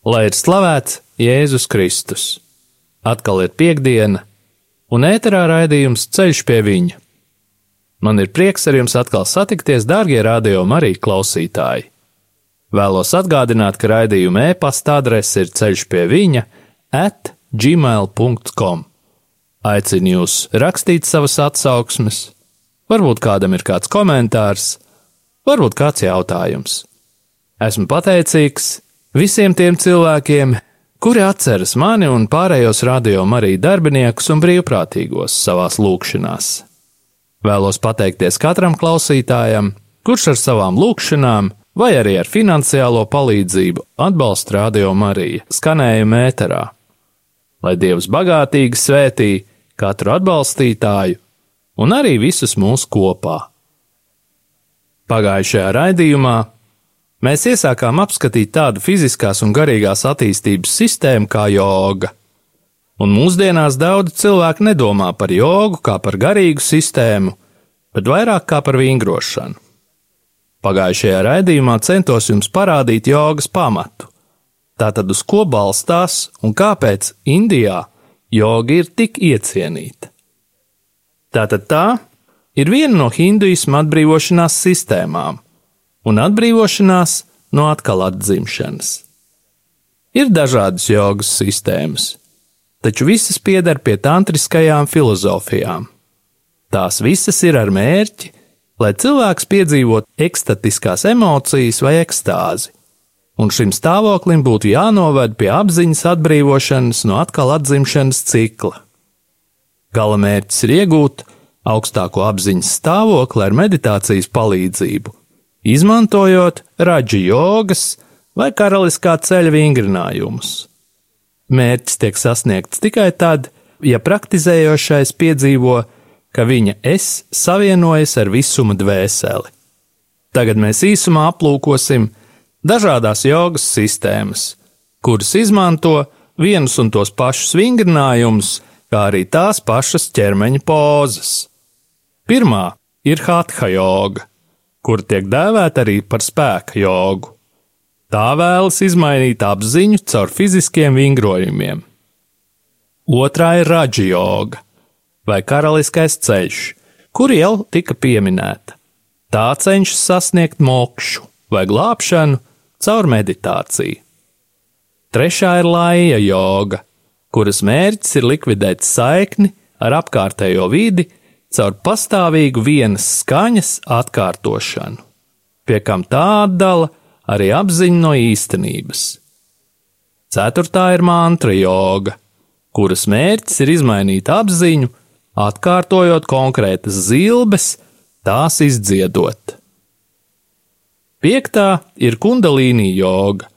Lai ir slavēts Jēzus Kristus. Atkal ir piekdiena, un ēterā raidījums ceļš pie viņa. Man ir prieks ar jums atkal satikties, dārgie radio Marija klausītāji. Vēlos atgādināt, ka raidījuma e-pasta adrese ir ceļš pie viņa at gmail.com. Aicinu jūs rakstīt savas atsauksmes, varbūt kādam ir kāds komentārs, varbūt kāds jautājums. Esmu pateicīgs visiem tiem cilvēkiem, kuri atceras mani un pārējos radio arī darbiniekus un brīvprātīgos savās lūkšanās. Vēlos pateikties katram klausītājam, kurš ar savām lūkšanām vai arī ar finansiālo palīdzību atbalsta radio Mariju skanējumu ēterā. Lai Dievs bagātīgi svētī katru atbalstītāju un arī visus mūs kopā. Pagājušajā raidījumā mēs iesākām apskatīt tādu fiziskās un garīgās attīstības sistēmu kā joga. Un mūsdienās daudz cilvēku nedomā par jogu kā par garīgu sistēmu, bet vairāk kā par vingrošanu. Pagājušajā raidījumā centos jums parādīt jogas pamatu. Tātad uz ko balstās un kāpēc Indijā joga ir tik iecienīta. Tātad tā ir viena no hinduisma atbrīvošanās sistēmām, un atbrīvošanās no atkal atzimšanas. Ir dažādas jogas sistēmas, taču visas pieder pie tantriskajām filozofijām. Tās visas ir ar mērķi, lai cilvēks piedzīvotu ekstatiskās emocijas vai ekstāzi, un šim stāvoklim būtu jānoved pie apziņas atbrīvošanas no atkal atzimšanas cikla. Gala mērķis ir iegūt augstāko apziņas stāvokli ar meditācijas palīdzību, izmantojot raģi jogas vai karaliskā ceļa vingrinājumus. Mērķis tiek sasniegts tikai tad, ja praktizējošais piedzīvo, ka viņa es savienojas ar visuma dvēseli. Tagad mēs īsumā aplūkosim dažādas jogas sistēmas, kuras izmanto vienus un tos pašus vingrinājumus, kā arī tās pašas ķermeņa pozas. Pirmā ir hatha joga, kur tiek dēvēta arī par spēka jogu. Tā vēlas izmainīt apziņu caur fiziskiem vingrojumiem. Otrā ir raģi joga, vai karaliskais ceļš, kur jau tika pieminēta. Tā cenšas sasniegt mokšu vai glābšanu caur meditāciju. Trešā ir laija joga, kuras mērķis ir likvidēt saikni ar apkārtējo vidi caur pastāvīgu vienas skaņas atkārtošanu, pie kam tā atdala arī apziņu no īstenības. Ceturtā ir mantra joga, kuras mērķis ir izmainīt apziņu, atkārtojot konkrētas zilbes, tās izdziedot. Piektā ir kundalīnija joga,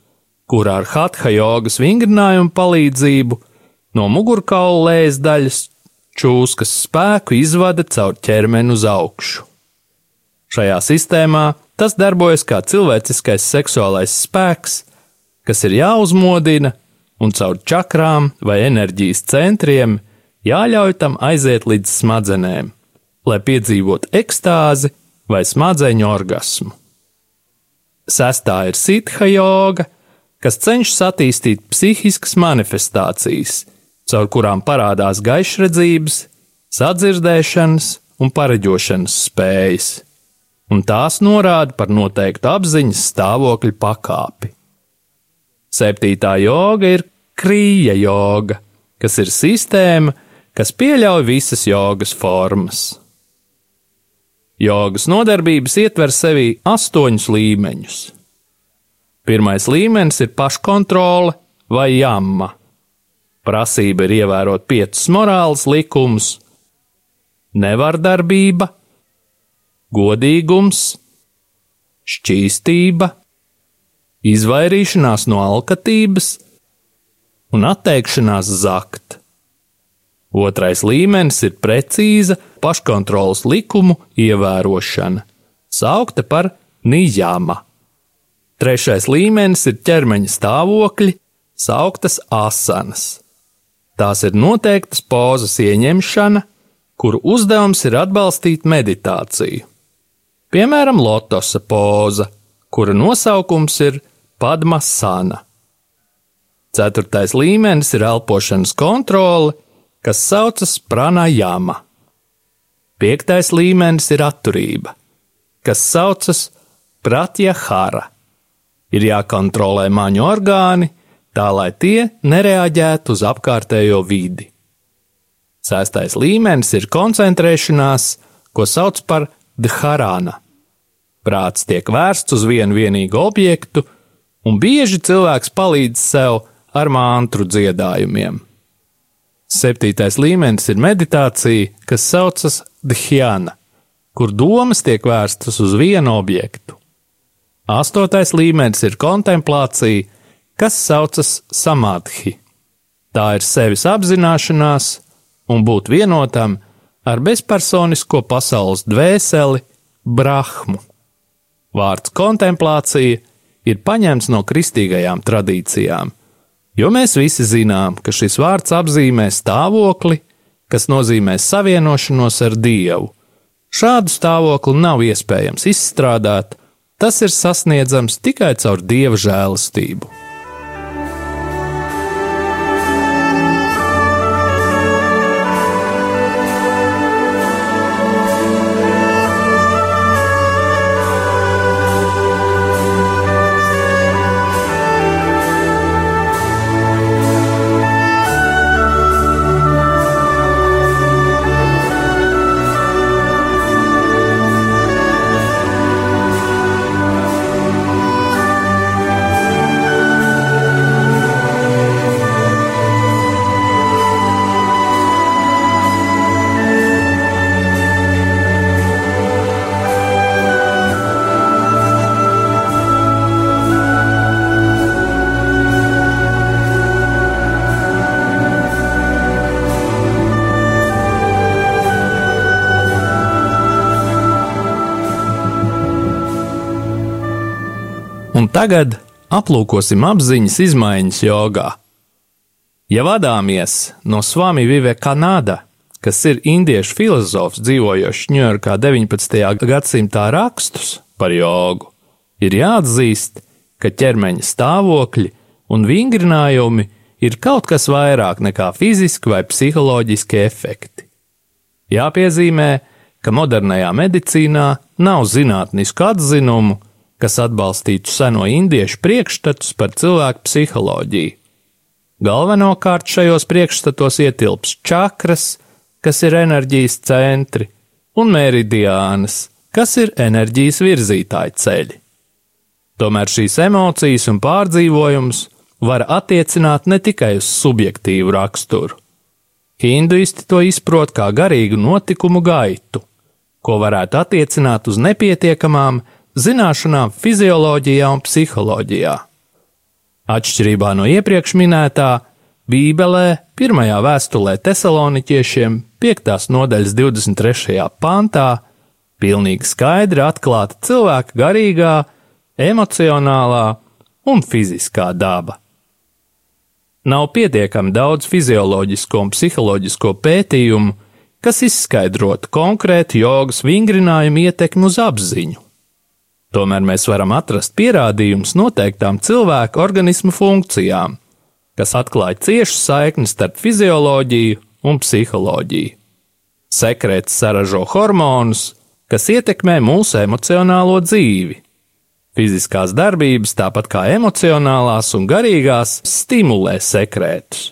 kurā ar hatha jogas vingrinājumu palīdzību No mugurkaula lēs daļas čūskas spēku izvada caur ķermeni uz augšu. Šajā sistēmā tas darbojas kā cilvēciskais seksuālais spēks, kas ir jāuzmodina un caur čakrām vai enerģijas centriem jāļauj tam aiziet līdz smadzenēm, lai piedzīvotu ekstāzi vai smadzeņu orgasmu. Sestā ir sitha joga, kas cenšas attīstīt psihiskas manifestācijas, caur kurām parādās gaišredzības, sadzirdēšanas un pareģošanas spējas, un tās norāda par noteiktu apziņas stāvokļa pakāpi. Septītā joga ir krīja joga, kas ir sistēma, kas pieļauj visas jogas formas. Jogas nodarbības ietver sevī astoņus līmeņus. Pirmais līmenis ir paškontrole vai jamma Prasība ir ievērot piecus morāles likumus - nevardarbība, godīgums, šķīstība, izvairīšanās no alkatības un atteikšanās zakt. Otrais līmenis ir precīza paškontrolas likumu ievērošana, saukta par nijāma. Trešais līmenis ir ķermeņa stāvokļi, sauktas asanas. Tās ir noteiktas pozas ieņemšana, kuru uzdevums ir atbalstīt meditāciju. Piemēram, lotosa poza, kura nosaukums ir Padmasana. Ceturtais līmenis ir elpošanas kontrole, kas saucas pranajama. Piektais līmenis ir atturība, kas saucas pratjahara. Ir jākontrolē maņu orgāni, tā lai tie nereaģētu uz apkārtējo vidi. Sestais līmenis ir koncentrēšanās, ko sauc par dharāna. Prāts tiek vērsts uz vienu vienīgu objektu, un bieži cilvēks palīdz sev ar mantru dziedājumiem. Septītais līmenis ir meditācija, kas saucas dhyana, kur domas tiek vērstas uz vienu objektu. Astotais līmenis ir kontemplācija, kas saucas samadhi. Tā ir sevis apzināšanās un būt vienotam ar bezpersonisko pasaules dvēseli, brahmu. Vārds kontemplācija ir paņemts no kristīgajām tradīcijām Jo mēs visi zinām, ka šis vārds apzīmē stāvokli, kas nozīmē savienošanos ar Dievu. Šādu stāvokli nav iespējams izstrādāt, tas ir sasniedzams tikai caur Dieva žēlastību. Tagad aplūkosim apziņas izmaiņas jogā. Ja vadāmies no Svami Vive Kanāda, kas ir indiešu filozofs dzīvojošs Ņujorkā 19. gadsimtā rakstus par jogu, ir jāatzīst, ka ķermeņa stāvokļi un vingrinājumi ir kaut kas vairāk nekā fiziski vai psiholoģiski efekti. Jāpiezīmē, ka modernajā medicīnā nav zinātnisku atzinumu, kas atbalstītu seno indiešu priekšstatus par cilvēku psiholoģiju. Galvenokārt šajos priekšstatos ietilps čakras, kas ir enerģijas centri, un meridiānas, kas ir enerģijas virzītāji ceļi. Tomēr šīs emocijas un pārdzīvojums var attiecināt ne tikai uz subjektīvu raksturu. Hinduisti to izprot kā garīgu notikumu gaitu, ko varētu attiecināt uz nepietiekamām zināšanām fizioloģijā un psiholoģijā. Atšķirībā no iepriekš minētā, Bībelē, pirmajā vēstulē Tesaloniķiešiem, 5. nodaļas 23. pantā, pilnīgi skaidri atklāta cilvēka garīgā, emocionālā un fiziskā daba. Nav pietiekami daudz fizioloģisko un psiholoģisko pētījumu, kas izskaidrotu konkrētu jogas vingrinājumu ietekmi uz apziņu. Tomēr mēs varam atrast pierādījumus noteiktām cilvēka organismu funkcijām, kas atklāja ciešu saikni starp fizioloģiju un psiholoģiju. Sekrets saražo hormonus, kas ietekmē mūsu emocionālo dzīvi. Fiziskās darbības, tāpat kā emocionālās un garīgās, stimulē sekrētus,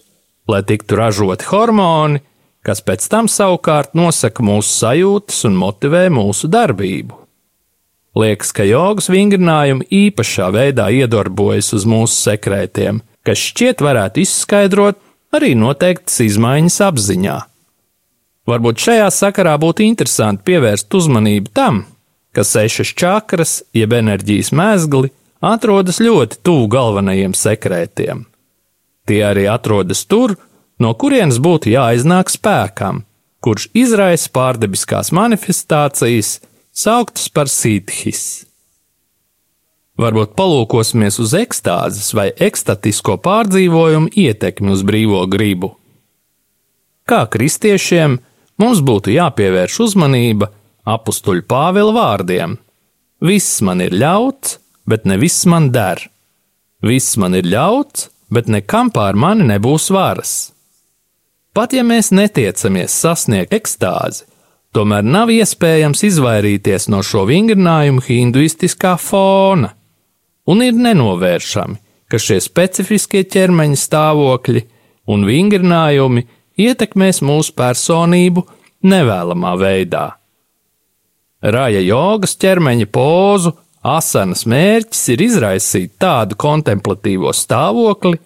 lai tiktu ražoti hormoni, kas pēc tam savukārt nosaka mūsu sajūtas un motivē mūsu darbību. Liekas, ka jogas vingrinājumi īpašā veidā iedarbojas uz mūsu sekrētiem, kas šķiet varētu izskaidrot arī noteiktas izmaiņas apziņā. Varbūt šajā sakarā būtu interesanti pievērst uzmanību tam, ka sešas čakras, jeb enerģijas mēsgli, atrodas ļoti tuvu galvenajiem sekrētiem. Tie arī atrodas tur, no kurienes būtu jāiznāk spēkam, kurš izraisa pārdebiskās manifestācijas, sauktas par sīthis. Varbūt palūkosimies uz ekstāzes vai ekstatisko pārdzīvojumu ietekmi uz brīvo gribu. Kā kristiešiem mums būtu jāpievērš uzmanība apstuļu Pāvila vārdiem: Viss man ir ļauts, bet ne viss man der. Viss man ir ļauts, bet nekam pār mani nebūs varas. Pat ja mēs netiecamies sasniegt ekstāzi, tomēr nav iespējams izvairīties no šo vingrinājumu hinduistiskā fona, un ir nenovēršami, ka šie specifiskie ķermeņa stāvokļi un vingrinājumi ietekmēs mūsu personību nevēlamā veidā. Rāja jogas ķermeņa pozu asanas mērķis ir izraisīt tādu kontemplatīvo stāvokli,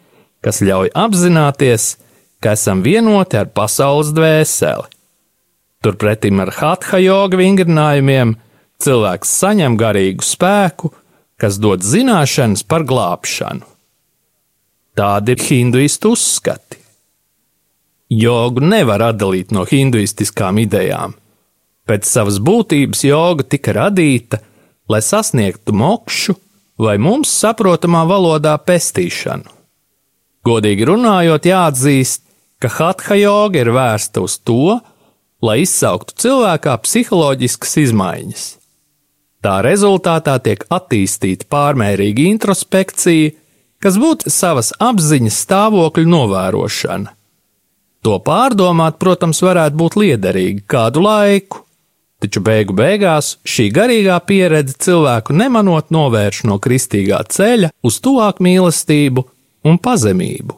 kas ļauj apzināties, ka esam vienoti ar pasaules dvēseli. Turpretim ar hatha joga vingrinājumiem cilvēks saņem garīgu spēku, kas dod zināšanas par glābšanu. Tādi ir hinduistu uzskati. Jogu nevar atdalīt no hinduistiskām idejām. Pēc savas būtības joga tika radīta, lai sasniegtu mokšu vai mums saprotamā valodā pestīšanu. Godīgi runājot, jāatzīst, ka hatha joga ir vērsta uz to, lai izsauktu cilvēkā psiholoģiskas izmaiņas. Tā rezultātā tiek attīstīta pārmērīga introspekcija, kas būtu savas apziņas stāvokļu novērošana. To pārdomāt, protams, varētu būt liederīgi kādu laiku, taču beigu beigās šī garīgā pieredze cilvēku nemanot novērš no kristīgā ceļa uz tuvāk mīlestību un pazemību.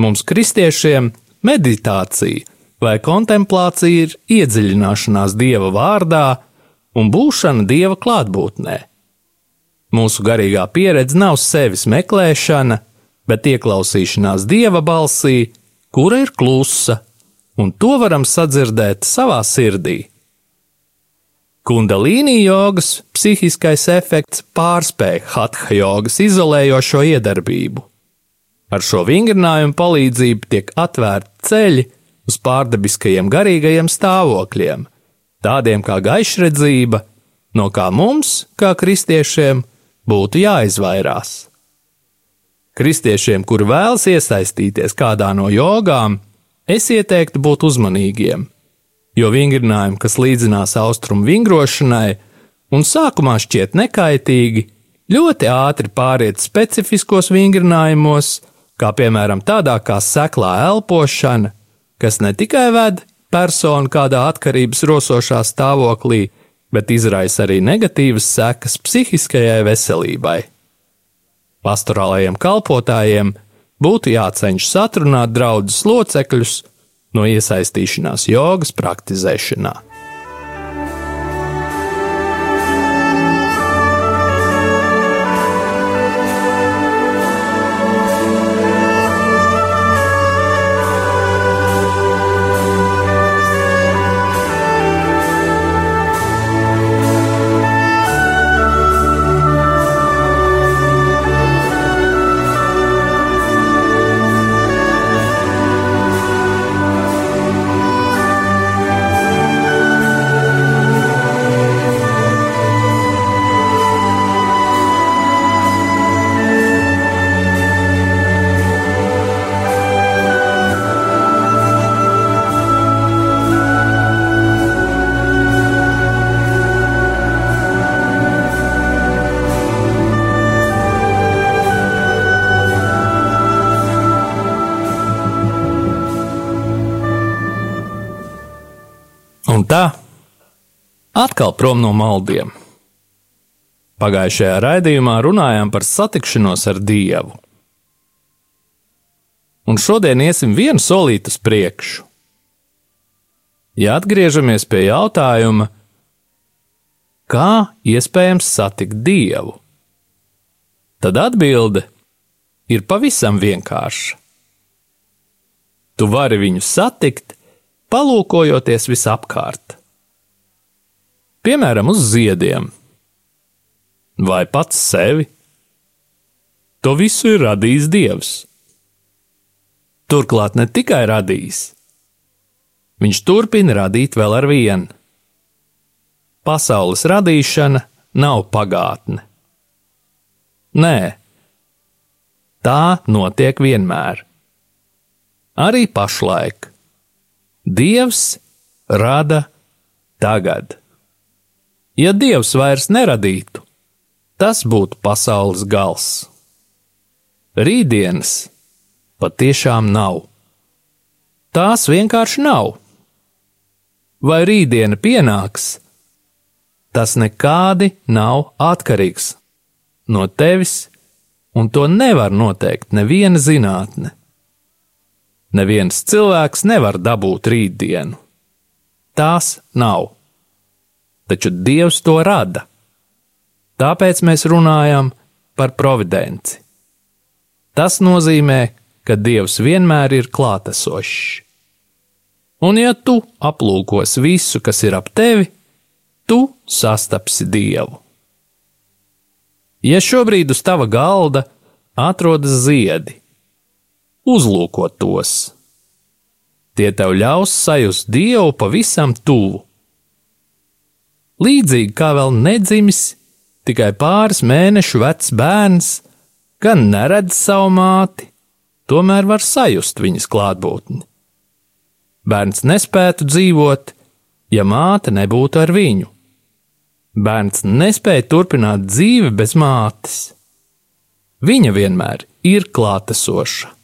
Mums, kristiešiem, meditācija vai kontemplācija ir iedziļināšanās dieva vārdā un būšana dieva klātbūtnē. Mūsu garīgā pieredze nav sevis meklēšana, bet ieklausīšanās dieva balsī, kura ir klusa, un to varam sadzirdēt savā sirdī. Kundalīni jogas psihiskais efekts pārspēja hatha jogas izolējošo iedarbību. Ar šo vingrinājumu palīdzību tiek atvērti ceļi uz pārdabiskajiem garīgajiem stāvokļiem, tādiem kā gaišredzība, no kā mums, kā kristiešiem, būtu jāizvairās. Kristiešiem, kuri vēlas iesaistīties kādā no jogām, es ieteiktu būt uzmanīgiem, jo vingrinājumi, kas līdzinās austrumu vingrošanai un sākumā šķiet nekaitīgi, ļoti ātri pāriet specifiskos vingrinājumos, kā piemēram tādā kā seklā elpošana, kas ne tikai ved personu kādā atkarības rosošā stāvoklī, bet izraisa arī negatīvas sekas psihiskajai veselībai. Pastorālajiem kalpotājiem būtu jācenšas atrunāt draugus locekļus no iesaistīšanās jogas praktizēšanā. Tā, atkal prom no maldiem. Pagājušajā raidījumā runājām par satikšanos ar Dievu. Un šodien iesim vienu solītu uz priekšu. Ja atgriežamies pie jautājuma, kā iespējams satikt Dievu, tad atbilde ir pavisam vienkārša. Tu vari viņu satikt, palūkojoties visapkārt. Piemēram, uz ziediem vai pats sevi. To visu ir radījis Dievs. Turklāt ne tikai radījis, viņš turpina radīt vēl ar vienu. Pasaules radīšana nav pagātne. Nē, tā notiek vienmēr. Arī pašlaik. Dievs rada tagad. Ja Dievs vairs neradītu, tas būtu pasaules gals. rītdienas patiešām nav. Tās vienkārši nav. Vai rītdiena pienāks? Tas nekādi nav atkarīgs no tevis, un to nevar noteikt neviena zinātne. Neviens cilvēks nevar dabūt rītdienu. Tās nav. Taču Dievs to rada. Tāpēc mēs runājam par providenci. Tas nozīmē, ka Dievs vienmēr ir klātesošs. Un ja tu aplūkos visu, kas ir ap tevi, tu sastapsi Dievu. Ja šobrīd uz tava galda atrodas ziedi, uzlūko tos. Tie tev ļaus sajust Dievu pavisam tuvu. Līdzīgi kā vēl nedzimis, tikai pāris mēnešu vecs bērns, gan neredz savu māti, tomēr var sajust viņas klātbūtni. Bērns nespētu dzīvot, ja māte nebūtu ar viņu. Bērns nespēja turpināt dzīvi bez mātes. Viņa vienmēr ir klātesoša.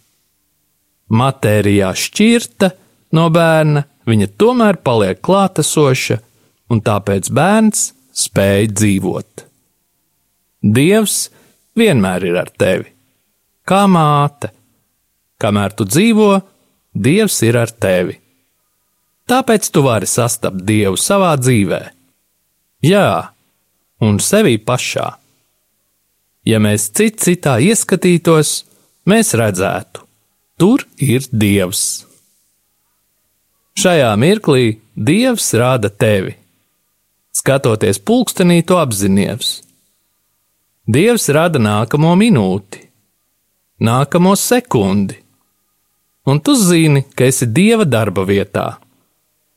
Matērijā šķirta no bērna, viņa tomēr paliek klātesoša, un tāpēc bērns spēj dzīvot. Dievs vienmēr ir ar tevi, kā māte. Kamēr tu dzīvo, Dievs ir ar tevi. Tāpēc tu vari sastapt Dievu savā dzīvēm Jā, un sevī pašā. Ja mēs cit citā ieskatītos, mēs redzētu, tur ir Dievs. Šajā mirklī Dievs rāda tevi. Skatoties pulkstenī, to apzināties. Dievs rada nākamo minūti, nākamo sekundi, un tu zini, ka esi Dieva darba vietā.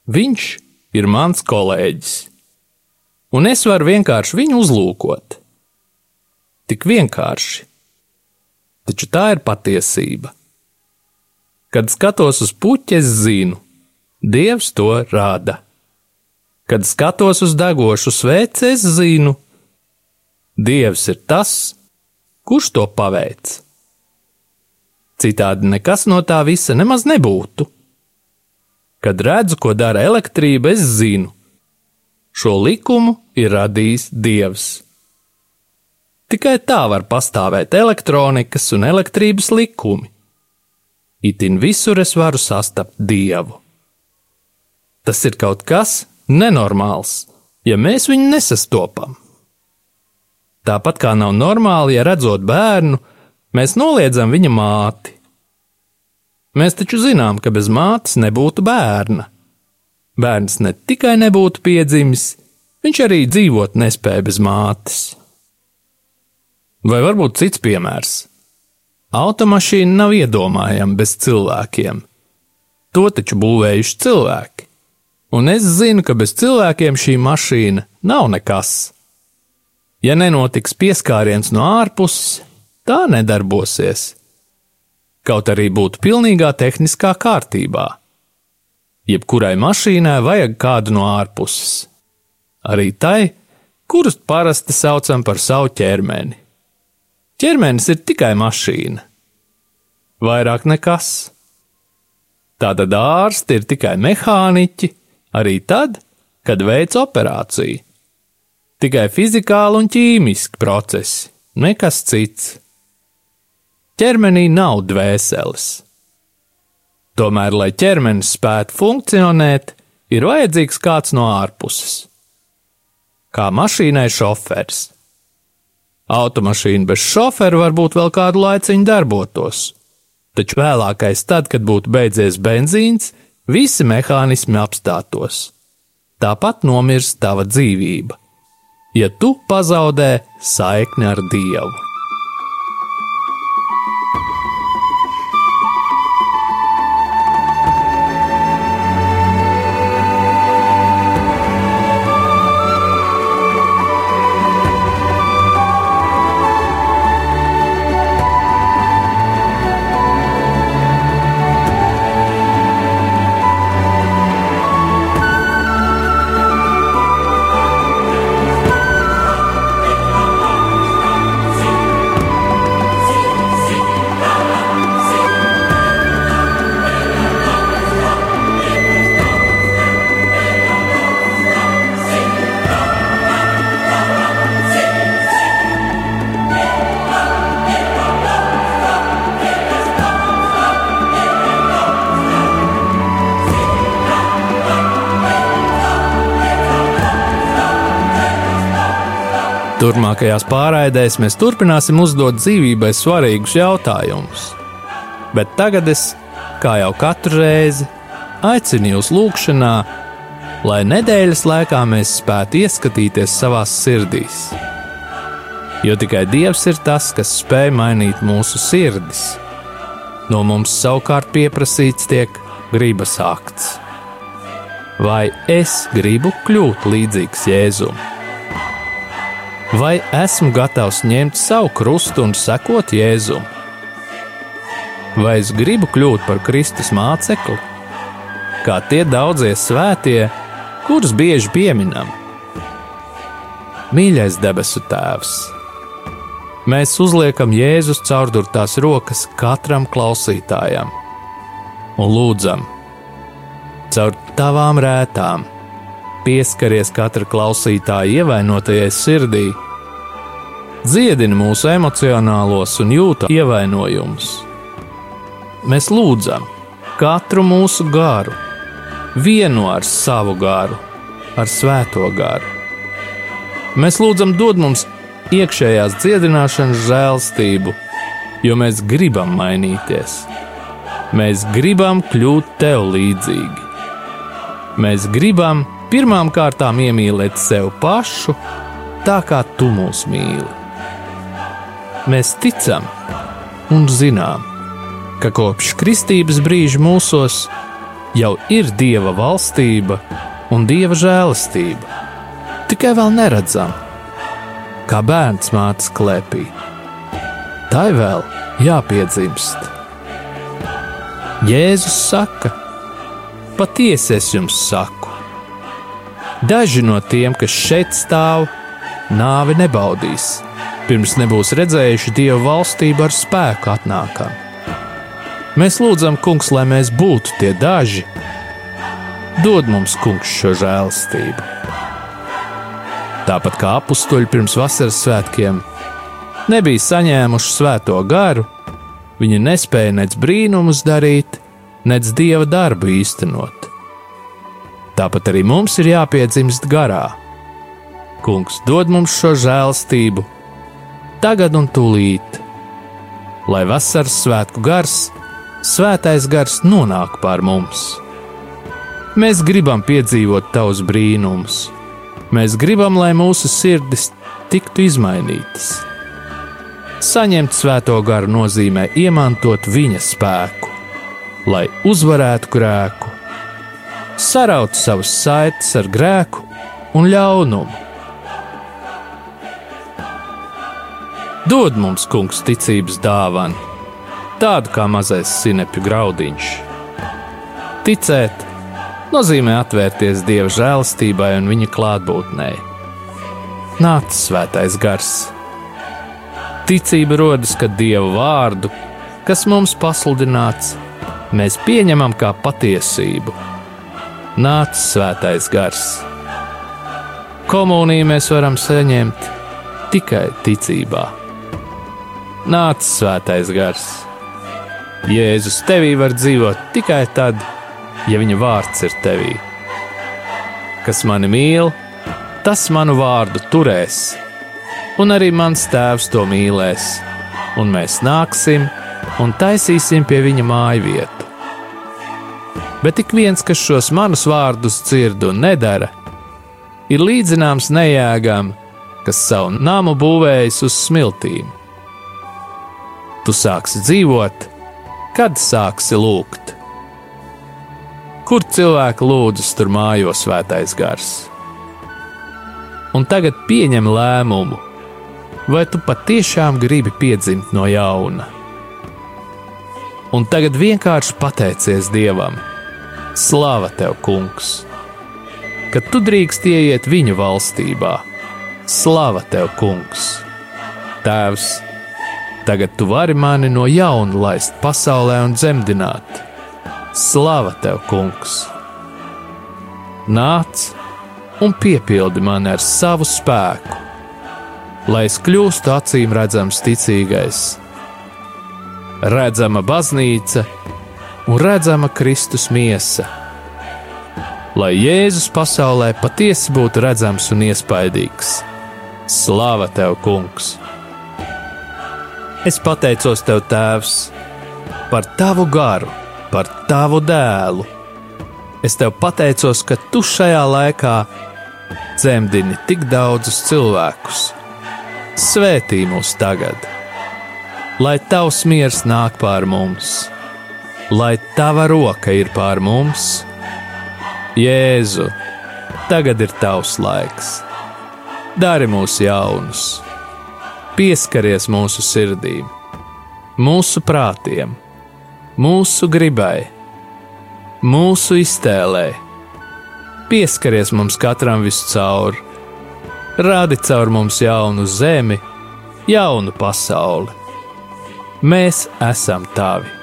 Viņš ir mans kolēģis un es varu vienkārši viņu uzlūkot. Tik vienkārši. Taču tā ir patiesība. Kad skatos uz puķi, es zinu, Dievs to rāda. Kad skatos uz degošu sveci, es zinu, Dievs ir tas, kurš to paveic. Citādi nekas no tā visa nemaz nebūtu. Kad redzu, ko dara elektrība, es zinu, Šo likumu ir radījis Dievs. Tikai tā var pastāvēt elektronikas un elektrības likumi. Itin visur es varu sastapt Dievu. Tas ir kaut kas nenormāls, ja mēs viņu nesastopam. Tāpat kā nav normāli, ja redzot bērnu, mēs noliedzam viņa māti. Mēs taču zinām, ka bez mātes nebūtu bērna. Bērns ne tikai nebūtu piedzimis, viņš arī dzīvot nespēja bez mātes. Vai varbūt cits piemērs? Automašīna nav iedomājama bez cilvēkiem. To taču būvējuši cilvēki. Un es zinu, ka bez cilvēkiem šī mašīna nav nekas. Ja nenotiks pieskāriens no ārpuses, tā nedarbosies. Kaut arī būtu pilnīgā tehniskā kārtībā jebkurai mašīnai vajag kādu no ārpuses. Arī tai, kurus parasti saucam par savu ķermeni. Ķermenis ir tikai mašīna. Vairāk nekas. Tātad ārsti ir tikai mehāniķi, arī tad, kad veic operāciju. Tikai fizikāli un ķīmiski procesi, nekas cits. Ķermenī nav dvēseles. Tomēr, lai ķermenis spētu funkcionēt, ir vajadzīgs kāds no ārpuses. Kā mašīnai šoferis. Automašīna bez šofera varbūt vēl kādu laiciņu darbotos, taču vēlākais tad, kad būtu beidzies benzīns, visi mehānismi apstātos. Tāpat nomirst tava dzīvība, ja tu pazaudē saikni ar Dievu. Turmākajās pārraidēs mēs turpināsim uzdot dzīvībai svarīgus jautājumus. Bet tagad es, kā jau katru reizi, aicinu jūs lūgšanā, lai nedēļas laikā mēs spētu ieskatīties savās sirdīs. Jo tikai Dievs ir tas, kas spēj mainīt mūsu sirdis. No mums savukārt pieprasīts tiek gribas akts. Vai es gribu kļūt līdzīgs Jēzumam? Vai esmu gatavs ņemt savu krustu un sekot Jēzum? Vai es gribu kļūt par Kristus mācekli, kā tie daudzie svētie, kurus bieži pieminam? Mīļais debesu Tēvs! Mēs uzliekam Jēzus caurdurtās rokas katram klausītājam un lūdzam, caur tavām rētām! Pieskaries katra klausītāja ievainotajai sirdī, dziedini mūsu emocionālos un jūtu ievainojumus. Mēs lūdzam katru mūsu garu, vienu ar savu garu, ar svēto garu. Mēs lūdzam dod mums iekšējās dziedināšanas žēlstību, jo mēs gribam mainīties. Mēs gribam kļūt tev līdzīgi. Mēs gribam pirmām kārtām iemīlēt sevi pašu, tā kā tu mūs mīli. Mēs ticam un zinām, ka kopš kristības brīža mūsos jau ir dieva valstība un dieva žēlastība. Tikai vēl neredzam, kā bērns mātes klēpī. Tā ir vēl jāpiedzimst. Jēzus saka, patiesi es jums saku Daži no tiem, kas šeit stāv, nāvi nebaudīs, pirms nebūs redzējuši Dieva valstību ar spēku atnākam. Mēs lūdzam, Kungs, lai mēs būtu tie daži. Dod mums, Kungs, šo žēlstību. Tāpat kā apstuļi pirms vasaras svētkiem nebija saņēmuši svēto garu, viņi nespēja nec brīnumus darīt, nec dieva darbu īstenot. Tāpat arī mums ir jāpiedzimst garā. Kungs dod mums šo žēlstību, tagad un tūlīt, lai vasaras svētku gars, svētais gars nonāk pār mums. Mēs gribam piedzīvot tavus brīnumus, mēs gribam, lai mūsu sirdis tiktu izmainītas. Saņemt svēto garu nozīmē iemantot viņa spēku, lai uzvarētu grēku saraut savas saites ar grēku un ļaunumu. Dod mums, kungs, ticības dāvanu, tādu kā mazais sinepju graudiņš. Ticēt nozīmē atvērties Dieva žēlastībai un viņa klātbūtnē. Nāc, svētais gars! Ticība rodas, kad Dieva vārdu, kas mums pasludināts, mēs pieņemam kā patiesību nāc svētais gars. Komuniju mēs varam saņemt tikai ticībā. Nāc svētais gars. Jēzus tevī var dzīvot tikai tad, ja viņa vārds ir tevī. Kas mani mīl, tas manu vārdu turēs, un arī mans tēvs to mīlēs, un mēs nāksim un taisīsim pie viņa māju vietu bet ik viens, kas šos manus vārdus dzird un nedara, ir līdzināms nejēgam, kas savu namu būvējis uz smiltīm. Tu sāksi dzīvot, kad sāksi lūgt. Kur cilvēki lūdzas, tur mājos svētais gars. Un tagad pieņem lēmumu, vai tu patiešām gribi piedzimt no jauna. Un tagad vienkārši pateicies Dievam, Slāva tev, kungs! Kad tu drīkst ieiet viņa valstībā, slāva tev, kungs! Tēvs, tagad tu vari mani no jauna laist pasaulē un dzemdināt. Slāva tev, kungs! Nāc un piepildi mani ar savu spēku, lai es kļūstu acīm redzams ticīgais, redzama baznīca un redzama Kristus miesa. Lai Jēzus pasaulē patiesi būtu redzams un iespaidīgs, Slāva tev, kungs! Es pateicos tev, Tēvs, par tavu garu, par tavu dēlu. Es tev pateicos, ka tu šajā laikā dzemdini tik daudzus cilvēkus. Svētī mūs tagad, lai tavs miers nāk pār mums, lai tava roka ir pār mums. Jēzu, tagad ir tavs laiks! dari mūs jaunus, pieskaries mūsu sirdīm, mūsu prātiem, mūsu gribai, mūsu iztēlē. Pieskaries mums katram viscaur, rādi caur mums jaunu zemi, jaunu pasauli. Mēs esam tavi.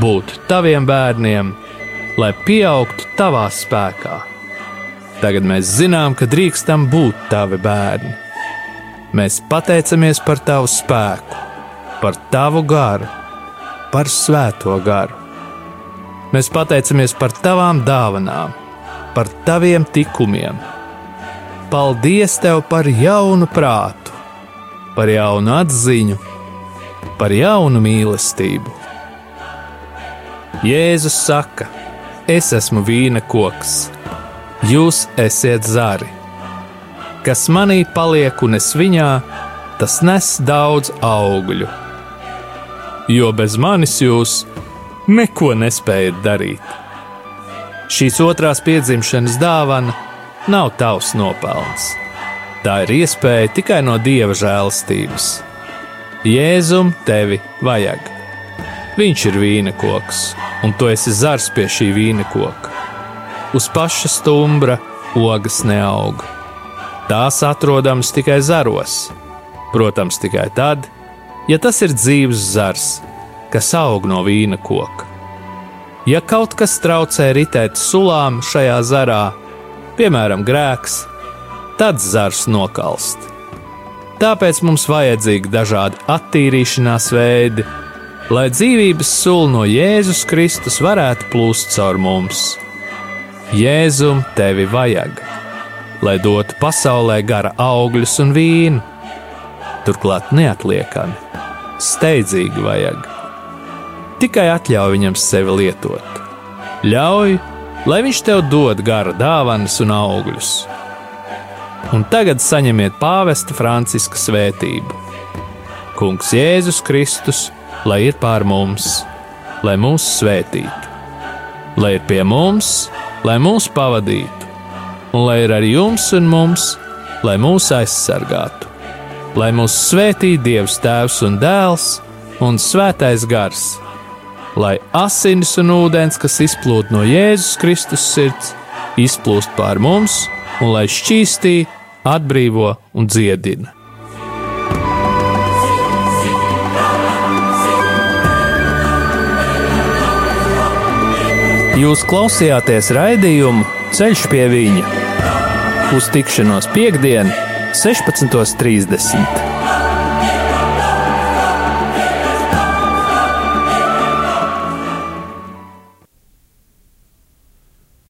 Būt taviem bērniem, lai pieaugtu tavā spēkā Tagad mēs zinām, ka drīkstam būt tavi bērni. Mēs pateicamies par tavu spēku, par tavu garu, par svēto garu. Mēs pateicamies par tavām dāvanām, par taviem tikumiem. Paldies tev par jaunu prātu, par jaunu atziņu, par jaunu mīlestību. Jēzus saka, es esmu vīna koks Jūs esat zari. Kas manī paliek un es viņā, tas nes daudz augļu. Jo bez manis jūs neko nespējat darīt. Šīs otrās piedzimšanas dāvana nav tavs nopelns. Tā ir iespēja tikai no dieva žēlastības. Jēzum tevi vajag. Viņš ir vīna koks, un tu esi zars pie šī vīna koka uz paša stumbra ogas neaug. Tās atrodamas tikai zaros, protams, tikai tad, ja tas ir dzīves zars, kas aug no vīna koka. Ja kaut kas traucē ritēt sulām šajā zarā, piemēram, grēks, tad zars nokalst. Tāpēc mums vajadzīgi dažādi attīrīšanās veidi, lai dzīvības sula no Jēzus Kristus varētu plūst caur mums. Jēzum tevi vajag, lai dotu pasaulē gara augļus un vīnu. Turklāt neatliekami, steidzīgi vajag. Tikai atļauj viņam sevi lietot. Ļauj, lai viņš tev dod gara dāvanas un augļus. Un tagad saņemiet pāvesta Franciska svētību. Kungs Jēzus Kristus, lai ir pār mums, lai mūs svētītu, lai ir pie mums, lai mūs pavadītu, un lai ir ar jums un mums, lai mūs aizsargātu, lai mūs svētī Dievs Tēvs un Dēls un Svētais Gars, lai asinis un ūdens, kas izplūst no Jēzus Kristus sirds, izplūst pār mums un lai šķīstī, atbrīvo un dziedina. Jūs klausījāties raidījumu Ceļš pie viņa uz tikšanos piekdien, 16.30.